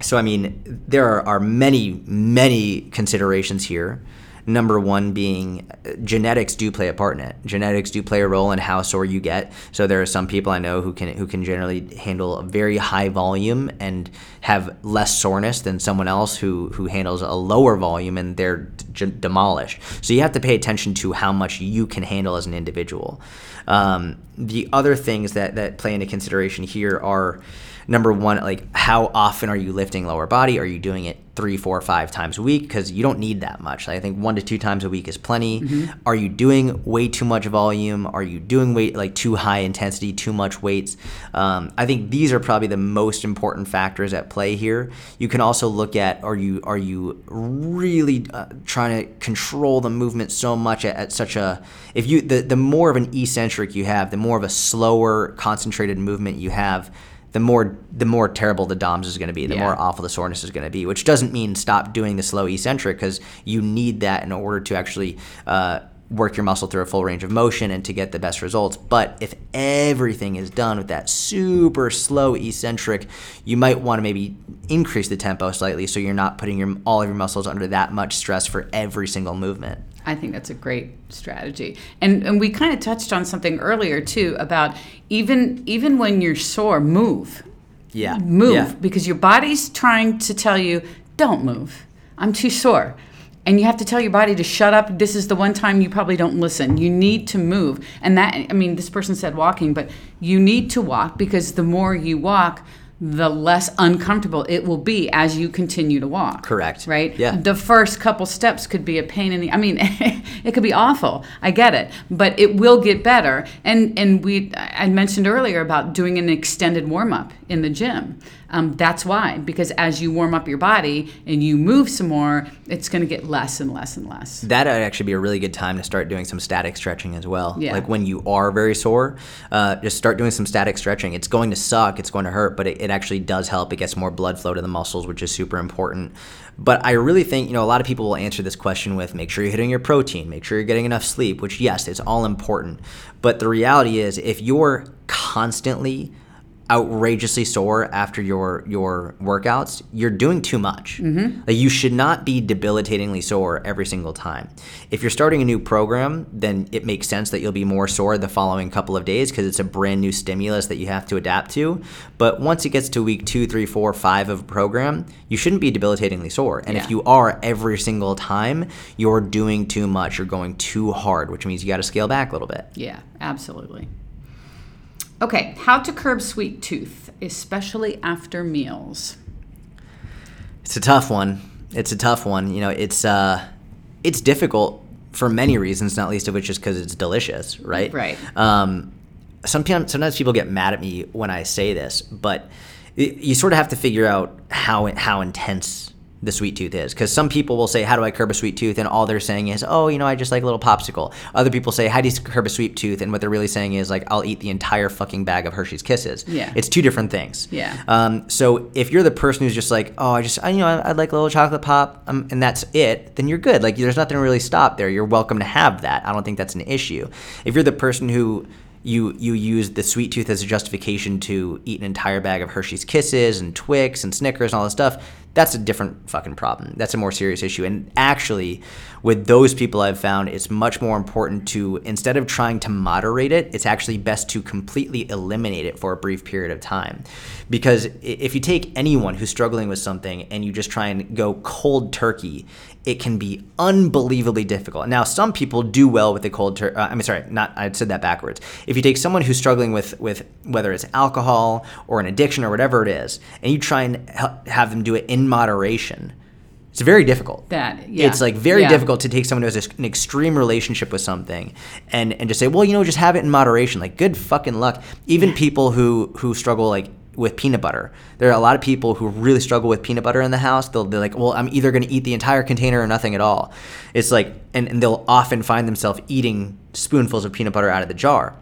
so, I mean, there are, are many, many considerations here. Number one being uh, genetics do play a part in it. Genetics do play a role in how sore you get. So there are some people I know who can who can generally handle a very high volume and have less soreness than someone else who who handles a lower volume and they're d- demolished. So you have to pay attention to how much you can handle as an individual. Um, the other things that that play into consideration here are number one, like how often are you lifting lower body? Are you doing it three, four, five times a week? Because you don't need that much. I think one to two times a week is plenty. Are you doing way too much volume? Are you doing weight like too high intensity, too much weights? Um, I think these are probably the most important factors at play here. You can also look at are you are you really uh, trying to control the movement so much at, at such a if you the, the more of an eccentric you have, the more of a slower concentrated movement you have the more the more terrible the DOMS is going to be, the Yeah. more awful the soreness is going to be. Which doesn't mean stop doing the slow eccentric because you need that in order to actually uh, work your muscle through a full range of motion and to get the best results. But if everything is done with that super slow eccentric, you might want to maybe increase the tempo slightly so you're not putting your all of your muscles under that much stress for every single movement. I think that's a great strategy. And and we kind of touched on something earlier too about even even when you're sore, move. Yeah, Move Yeah. because your body's trying to tell you, don't move. I'm too sore. And you have to tell your body to shut up. This is the one time you probably don't listen. You need to move. And that I mean this person said walking, but you need to walk because the more you walk, the less uncomfortable it will be as you continue to walk. Correct. Right? Yeah. The first couple steps could be a pain in the I mean, it could be awful. I get it, but it will get better. And and we I mentioned earlier about doing an extended warm up in the gym. Um, that's why, because as you warm up your body and you move some more, it's going to get less and less and less. That would actually be a really good time to start doing some static stretching as well. Yeah. Like when you are very sore, uh, just start doing some static stretching. It's going to suck, it's going to hurt, but it, it actually does help. It gets more blood flow to the muscles, which is super important. But I really think, you know, a lot of people will answer this question with make sure you're hitting your protein, make sure you're getting enough sleep, which, yes, it's all important. But the reality is, if you're constantly outrageously sore after your your workouts, you're doing too much. Mm-hmm. Like you should not be debilitatingly sore every single time. If you're starting a new program, then it makes sense that you'll be more sore the following couple of days because it's a brand new stimulus that you have to adapt to. But once it gets to week two, three, four, five of a program, you shouldn't be debilitatingly sore. And Yeah. if you are every single time, you're doing too much. You're going too hard, which means you got to scale back a little bit. Yeah, absolutely. Okay, how to curb sweet tooth, especially after meals. It's a tough one. It's a tough one. You know, it's uh, it's difficult for many reasons, not least of which is because it's delicious, right? Right. Um, sometimes sometimes people get mad at me when I say this, but y- you sort of have to figure out how how intense the sweet tooth is because some people will say how do i curb a sweet tooth and all they're saying is oh you know i just like a little popsicle other people say how do you curb a sweet tooth and what they're really saying is like i'll eat the entire fucking bag of hershey's kisses Yeah. it's two different things Yeah. um, so if you're the person who's just like, oh, I just, I, you know, I, I'd like a little chocolate pop, um, and that's it, then you're good. Like, there's nothing to really stop there. You're welcome to have that. I don't think that's an issue. If you're the person who you you use the sweet tooth as a justification to eat an entire bag of Hershey's Kisses and Twix and Snickers and all this stuff, that's a different fucking problem. That's a more serious issue. And actually, with those people I've found, it's much more important to instead of trying to moderate it, it's actually best to completely eliminate it for a brief period of time. Because if you take anyone who's struggling with something and you just try and go cold turkey, it can be unbelievably difficult. Now, some people do well with the cold turkey. Uh, I mean, sorry, not I said that backwards. If you take someone who's struggling with with whether it's alcohol or an addiction or whatever it is, and you try and have them do it in moderation, it's very difficult. That- yeah. It's like very Yeah. difficult to take someone who has an extreme relationship with something and and just say, well, you know, just have it in moderation. Like, good fucking luck. Even people who who struggle like with peanut butter. There are a lot of people who really struggle with peanut butter in the house. They'll be like, well, I'm either going to eat the entire container or nothing at all. It's like, and, and they'll often find themselves eating spoonfuls of peanut butter out of the jar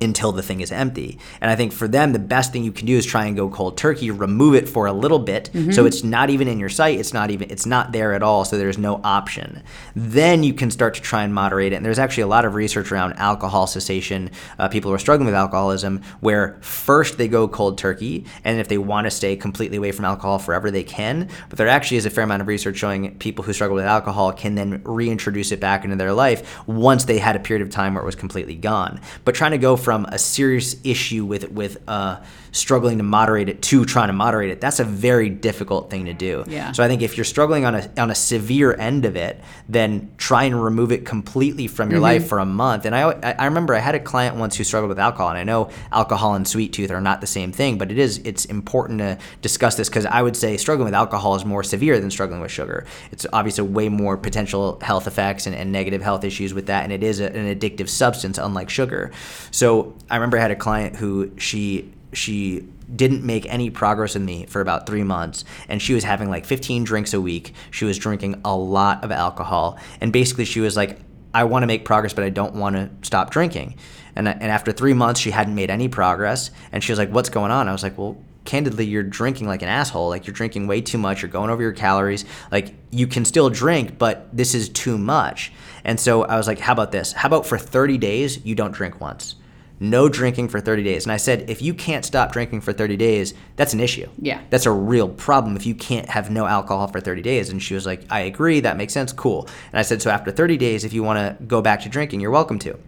until the thing is empty. And I think for them, the best thing you can do is try and go cold turkey, remove it for a little bit, so it's not even in your sight. It's not even it's not there at all. So there's no option. Then you can start to try and moderate it. And there's actually a lot of research around alcohol cessation. Uh, people who are struggling with alcoholism, where first they go cold turkey, and if they want to stay completely away from alcohol forever, they can. But there actually is a fair amount of research showing people who struggle with alcohol can then reintroduce it back into their life once they had a period of time where it was completely gone. But trying to go from a serious issue with with uh, struggling to moderate it to trying to moderate it, that's a very difficult thing to do. Yeah. So I think if you're struggling on a on a severe end of it, then try and remove it completely from your mm-hmm. life for a month. And I I I remember I had a client once who struggled with alcohol, and I know alcohol and sweet tooth are not the same thing, but it is it's important to discuss this because I would say struggling with alcohol is more severe than struggling with sugar. It's obviously way more potential health effects and, and negative health issues with that, and it is a, an addictive substance, unlike sugar. So I remember I had a client who she she didn't make any progress with me for about three months and she was having like 15 drinks a week. She was drinking a lot of alcohol and basically she was like i want to make progress but i don't want to stop drinking. And, and after three months she hadn't made any progress and she was like what's going on? I was like well candidly you're drinking like an asshole. Like you're drinking way too much. You're going over your calories. Like you can still drink but this is too much. And so i was like how about this? How about for 30 days you don't drink once no drinking for 30 days. And I said, if you can't stop drinking for 30 days, that's an issue. Yeah. That's a real problem if you can't have no alcohol for 30 days. And she was like, I agree. That makes sense. Cool. And I said, so after 30 days, if you want to go back to drinking, you're welcome to.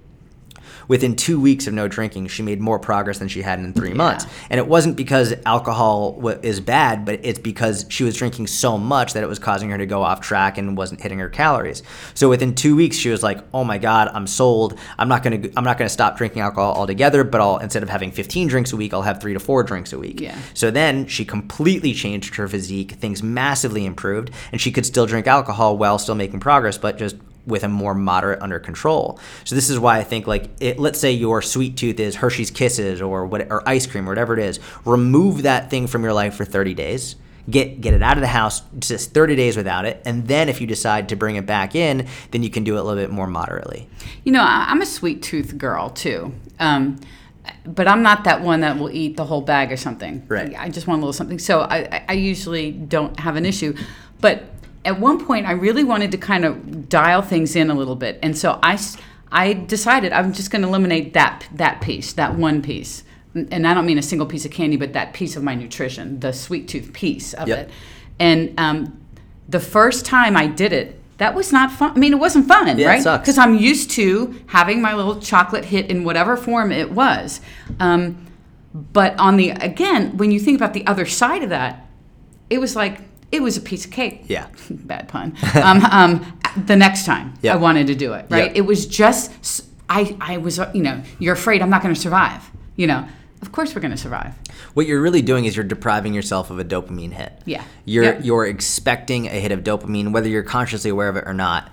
Within two weeks of no drinking, she made more progress than she had in three months. And it wasn't because alcohol wa is bad, but it's because she was drinking so much that it was causing her to go off track and wasn't hitting her calories. So within two weeks, she was like, "Oh my God, I'm sold. I'm not gonna. I'm not gonna stop drinking alcohol altogether. But I'll instead of having 15 drinks a week, I'll have three to four drinks a week." Yeah. So then she completely changed her physique. Things massively improved, and she could still drink alcohol while still making progress, but just with a more moderate under control. So this is why I think like it, let's say your sweet tooth is Hershey's Kisses or what or ice cream or whatever it is. Remove that thing from your life for 30 days. Get get it out of the house just 30 days without it, and then if you decide to bring it back in, then you can do it a little bit more moderately. You know, I'm a sweet tooth girl too. Um, but I'm not that one that will eat the whole bag or something. Right. I just want a little something. So I, I- I usually don't have an issue. But at one point, I really wanted to kind of dial things in a little bit. And so I I decided I'm just going to eliminate that, that piece, that one piece. And I don't mean a single piece of candy, but that piece of my nutrition, the sweet tooth piece of Yep. it. And um, the first time I did it, that was not fun. I mean, it wasn't fun, Yeah, right? Because I'm used to having my little chocolate hit in whatever form it was. Um, but on the again, when you think about the other side of that, it was like it was a piece of cake. Yeah. Bad pun. um, um, the next time Yeah. I wanted to do it, right? Yeah. It was just I, I was uh, you know you're afraid I'm not going to survive. You know, of course we're going to survive. What you're really doing is you're depriving yourself of a dopamine hit. Yeah. You're Yep. you're expecting a hit of dopamine, whether you're consciously aware of it or not.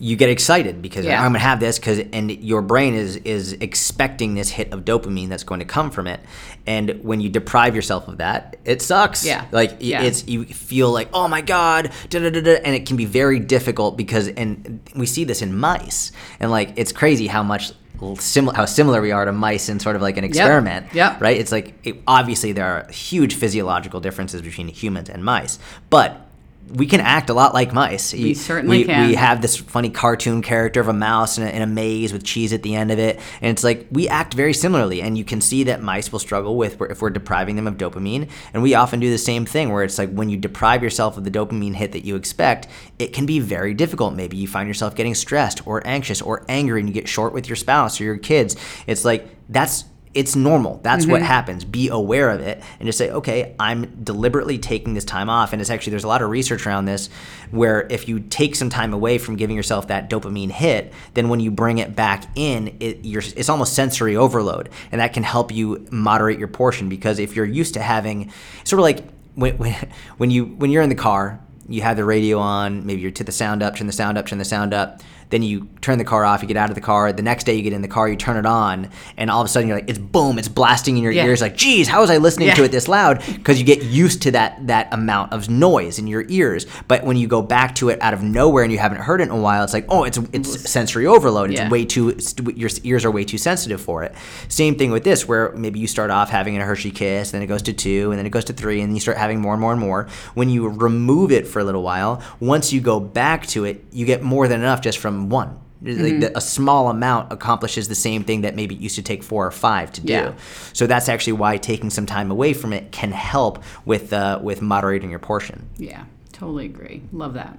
You get excited because Yeah. I'm gonna have this because and your brain is is expecting this hit of dopamine that's going to come from it. And when you deprive yourself of that, it sucks. Yeah. Like Yeah. it's you feel like, oh my God, da da da da and it can be very difficult because and we see this in mice. And like it's crazy how much similar how similar we are to mice in sort of like an experiment Yep. right? It's like it, obviously there are huge physiological differences between humans and mice, but we can act a lot like mice. We certainly we, can. We have this funny cartoon character of a mouse in a, in a maze with cheese at the end of it, and it's like we act very similarly. And you can see that mice will struggle with if we're depriving them of dopamine, and we often do the same thing where it's like when you deprive yourself of the dopamine hit that you expect, it can be very difficult. Maybe you find yourself getting stressed or anxious or angry, and you get short with your spouse or your kids. It's like that's it's normal. That's what mm-hmm. happens. Be aware of it and just say, okay, I'm deliberately taking this time off. And it's actually, there's a lot of research around this where if you take some time away from giving yourself that dopamine hit, then when you bring it back in, it, you're, it's almost sensory overload. And that can help you moderate your portion because if you're used to having sort of like when, when, when, you, when you're in the car, you have the radio on, maybe you're to the sound up, turn the sound up, turn the sound up. Then you turn the car off, you get out of the car. The next day you get in the car, you turn it on, and all of a sudden you're like, it's boom, it's blasting in your Yeah. ears. Like, geez, how was I listening Yeah. to it this loud? Because you get used to that that amount of noise in your ears. But when you go back to it out of nowhere and you haven't heard it in a while, it's like, oh, it's it's sensory overload. It's Yeah. way too your ears are way too sensitive for it. Same thing with this, where maybe you start off having a Hershey Kiss, then it goes to two, and then it goes to three, and you start having more and more and more. When you remove it for a little while, once you go back to it, you get more than enough just from one. Like the, a small amount accomplishes the same thing that maybe it used to take four or five to do. Yeah. So that's actually why taking some time away from it can help with uh, with moderating your portion. Yeah, totally agree. Love that.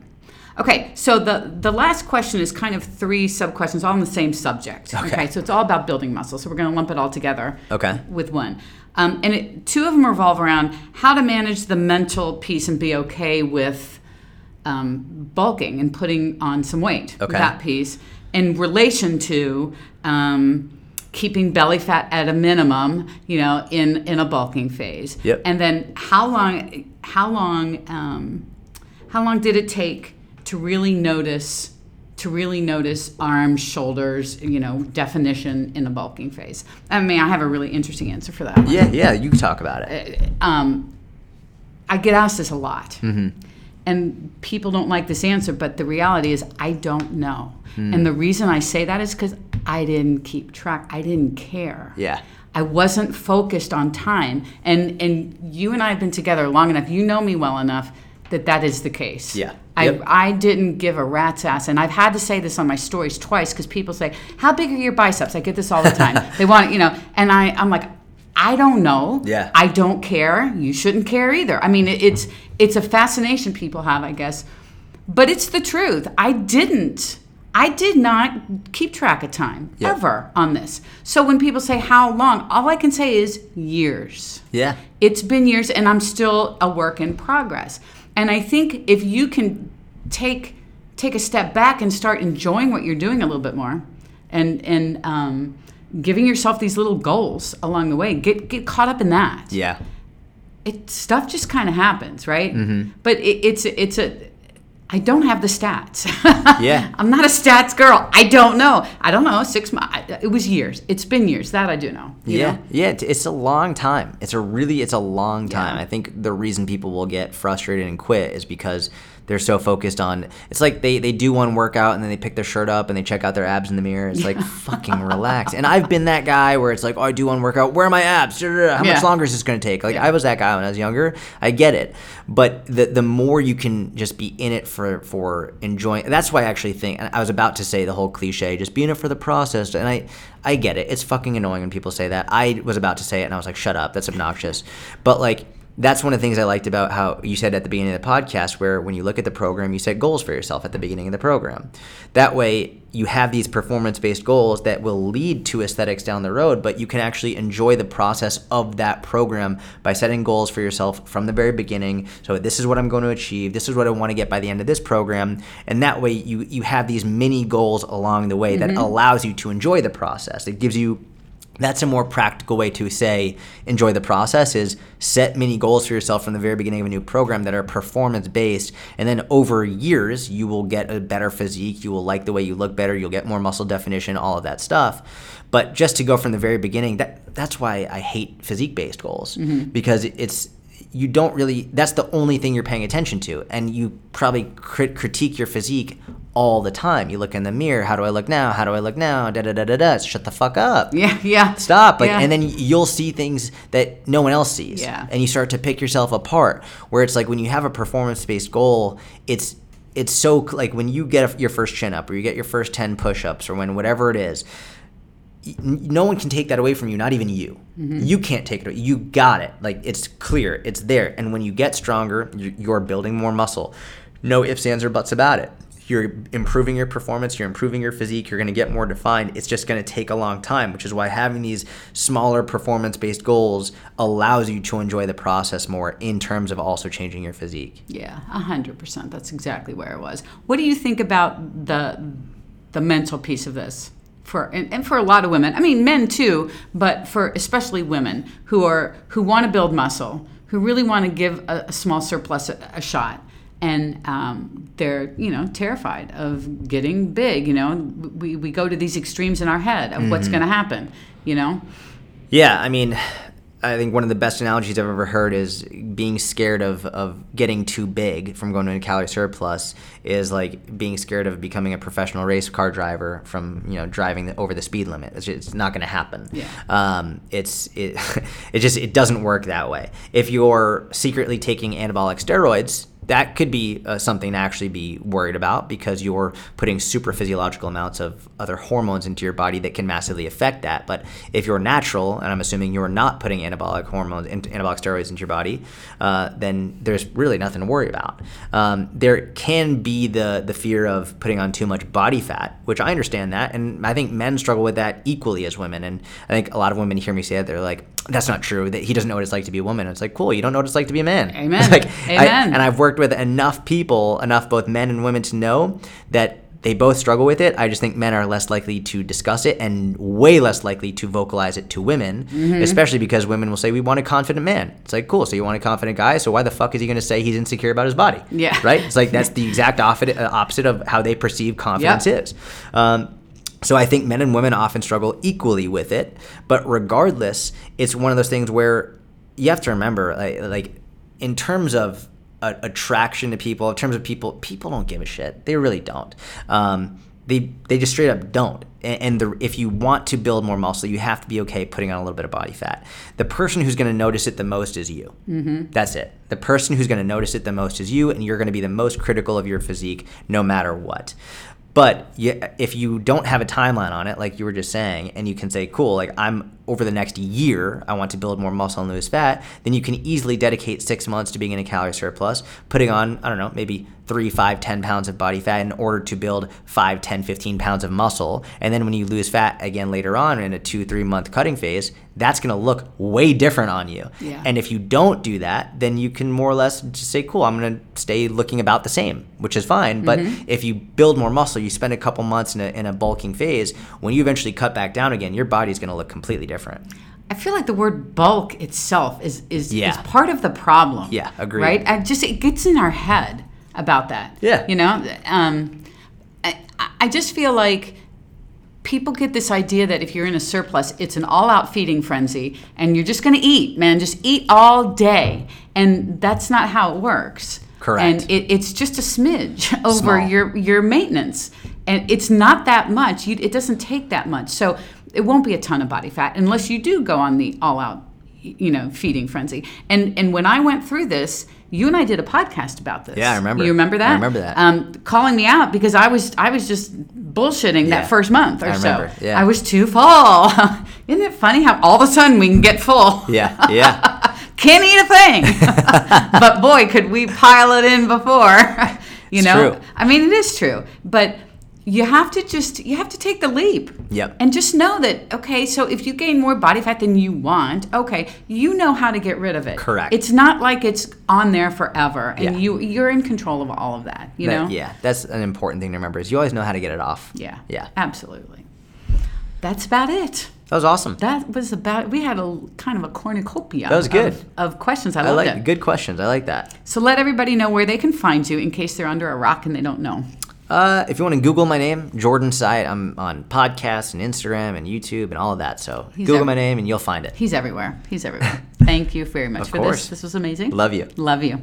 Okay, so the the last question is kind of three sub questions, all on the same subject. Okay. so it's all about building muscle. So we're going to lump it all together. Okay. With one, um, and it, two of them revolve around how to manage the mental piece and be okay with um, bulking and putting on some weight. Okay. That piece in relation to. Um, keeping belly fat at a minimum you know in in a bulking phase Yep. and then how long how long um, how long did it take to really notice to really notice arms shoulders you know definition in a bulking phase i mean i have a really interesting answer for that one. Yeah, yeah, you talk about it. um, i get asked this a lot and people don't like this answer but the reality is i don't know hmm. and the reason i say that is because i didn't keep track i didn't care Yeah. I wasn't focused on time, and and you and I have been together long enough. You know me well enough that that is the case. Yeah. I Yep. I didn't give a rat's ass, and I've had to say this on my stories twice because people say, "How big are your biceps?" I get this all the time. they want you know, and I I'm like. I don't know. Yeah. I don't care. You shouldn't care either. I mean, it, it's it's a fascination people have, I guess, but it's the truth. I didn't. I did not keep track of time Yep. ever on this. So when people say how long, all I can say is years. Yeah. It's been years and I'm still a work in progress. And I think if you can take take a step back and start enjoying what you're doing a little bit more and and um, giving yourself these little goals along the way, get get caught up in that Yeah. It stuff just kind of happens, right? Mm-hmm. But it, it's it's a I don't have the stats. Yeah. I'm not a stats girl. I don't know. I don't know. Six months. It was years. It's been years. That I do know. yeah, know? yeah, it's a long time. It's a really, it's a long time. Yeah. I think the reason people will get frustrated and quit is because they're so focused on. It's like they they do one workout and then they pick their shirt up and they check out their abs in the mirror. It's like fucking relax. And I've been that guy where it's like, oh, I do one workout. Where are my abs? How much longer is this going to take? Like I was that guy when I was younger. I get it, but the the more you can just be in it for for enjoying. That's why I actually think. And I was about to say the whole cliche, just be in it for the process. And I I get it. It's fucking annoying when people say that. I was about to say it and I was like, shut up. That's obnoxious. But like. That's one of the things I liked about how you said at the beginning of the podcast, where when you look at the program, you set goals for yourself at the beginning of the program. That way, you have these performance based goals that will lead to aesthetics down the road, but you can actually enjoy the process of that program by setting goals for yourself from the very beginning. So, this is what I'm going to achieve, this is what I want to get by the end of this program. And that way, you, you have these mini goals along the way that mm-hmm. allows you to enjoy the process. It gives you that's a more practical way to say enjoy the process is set mini goals for yourself from the very beginning of a new program that are performance based and then over years you will get a better physique you will like the way you look better you'll get more muscle definition all of that stuff. But just to go from the very beginning that that's why i hate physique based goals mm-hmm. because it's you don't really that's the only thing you're paying attention to and you probably crit- critique your physique all the time you look in the mirror how do i look now how do i look now da da da da da shut the fuck up Yeah. Yeah. stop like Yeah. and then you'll see things that no one else sees Yeah. and you start to pick yourself apart where it's like when you have a performance based goal it's it's so like when you get a, your first chin up or you get your first 10 push-ups or when whatever it is no one can take that away from you not even you Mm-hmm. you can't take it away. you got it like it's clear it's there and when you get stronger you're, building more muscle no ifs ands or buts about it you're improving your performance you're improving your physique you're going to get more defined it's just going to take a long time which is why having these smaller performance based goals allows you to enjoy the process more in terms of also changing your physique Yeah, a hundred percent. That's exactly where it was. What do you think about the the mental piece of this? For and, and for a lot of women, I mean men too, but for especially women who are who want to build muscle, who really want to give a, a small surplus a, a shot, and um, they're you know terrified of getting big. You know, we we go to these extremes in our head of what's going to happen. You know, Yeah, I mean, I think one of the best analogies I've ever heard is being scared of, of getting too big from going to a calorie surplus is like being scared of becoming a professional race car driver from you know driving the, over the speed limit. It's, just, it's not going to happen. Yeah. Um, it's it, it just it doesn't work that way. If you're secretly taking anabolic steroids, that could be uh, something to actually be worried about because you're putting super physiological amounts of other hormones into your body that can massively affect that. But if you're natural, and I'm assuming you're not putting anabolic hormones, anabolic steroids into your body, uh, then there's really nothing to worry about. Um, there can be the the fear of putting on too much body fat, which I understand that, and I think men struggle with that equally as women. And I think a lot of women hear me say that they're like, "That's not true. That he doesn't know what it's like to be a woman." It's like, cool, you don't know what it's like to be a man. Amen. like, I- Amen. and I've worked with enough people, enough both men and women to know that they both struggle with it. I just think men are less likely to discuss it and way less likely to vocalize it to women, Mm-hmm. especially because women will say, We want a confident man. It's like, cool. So you want a confident guy. So why the fuck is he going to say he's insecure about his body? Yeah. Right? It's like that's the exact opposite, uh, opposite of how they perceive confidence Yep. is. Um, so I think men and women often struggle equally with it, but regardless, it's one of those things where you have to remember, like, like in terms of a, attraction to people, in terms of people, people don't give a shit. They really don't. Um, they they just straight up don't. And, and the, if you want to build more muscle, you have to be okay putting on a little bit of body fat. The person who's going to notice it the most is you. Mm-hmm. That's it. The person who's going to notice it the most is you, and you're going to be the most critical of your physique no matter what. But you, if you don't have a timeline on it, like you were just saying, and you can say, cool, like I'm over the next year, I want to build more muscle and lose fat, then you can easily dedicate six months to being in a calorie surplus, putting on, I don't know, maybe three, five, 10 pounds of body fat in order to build five, 10, 15 pounds of muscle. And then when you lose fat again later on in a two, three month cutting phase, that's going to look way different on you. Yeah. And if you don't do that, then you can more or less just say, cool, I'm going to stay looking about the same, which is fine. But mm-hmm. if you build more muscle, you spend a couple months in a, in a bulking phase, when you eventually cut back down again, your body's going to look completely different. I feel like the word bulk itself is is, Yeah. is part of the problem. Yeah, agreed. Right? I just it gets in our head. about that. Yeah. You know, um, I, I just feel like people get this idea that if you're in a surplus, it's an all out feeding frenzy and you're just going to eat, man, just eat all day. And that's not how it works. Correct. And it, it's just a smidge over Small. your, your maintenance. And it's not that much. You, it doesn't take that much. So it won't be a ton of body fat unless you do go on the all out you know feeding frenzy and and when i went through this you and i did a podcast about this Yeah, I remember. you remember that I remember that. um, calling me out because i was i was just bullshitting Yeah. that first month or I so yeah. i was too full isn't it funny how all of a sudden we can get full Yeah, yeah. can't eat a thing but boy could we pile it in before you It's know true. i mean it is true but you have to just you have to take the leap Yep. and just know that okay so if you gain more body fat than you want okay you know how to get rid of it Correct. it's not like it's on there forever and Yeah. you you're in control of all of that you That- know yeah, that's an important thing to remember. Is you always know how to get it off. yeah Yeah. absolutely that's about it That was awesome. that was about we had a kind of a cornucopia That was good. of, of questions i, I like it good questions. I like that. so let everybody know where they can find you in case they're under a rock and they don't know Uh, if you want to Google my name, Jordan Syatt, I'm on podcasts and Instagram and YouTube and all of that. So He's Google ev- my name and you'll find it. he's everywhere he's everywhere thank you very much Of for course. this this was amazing Love you. love you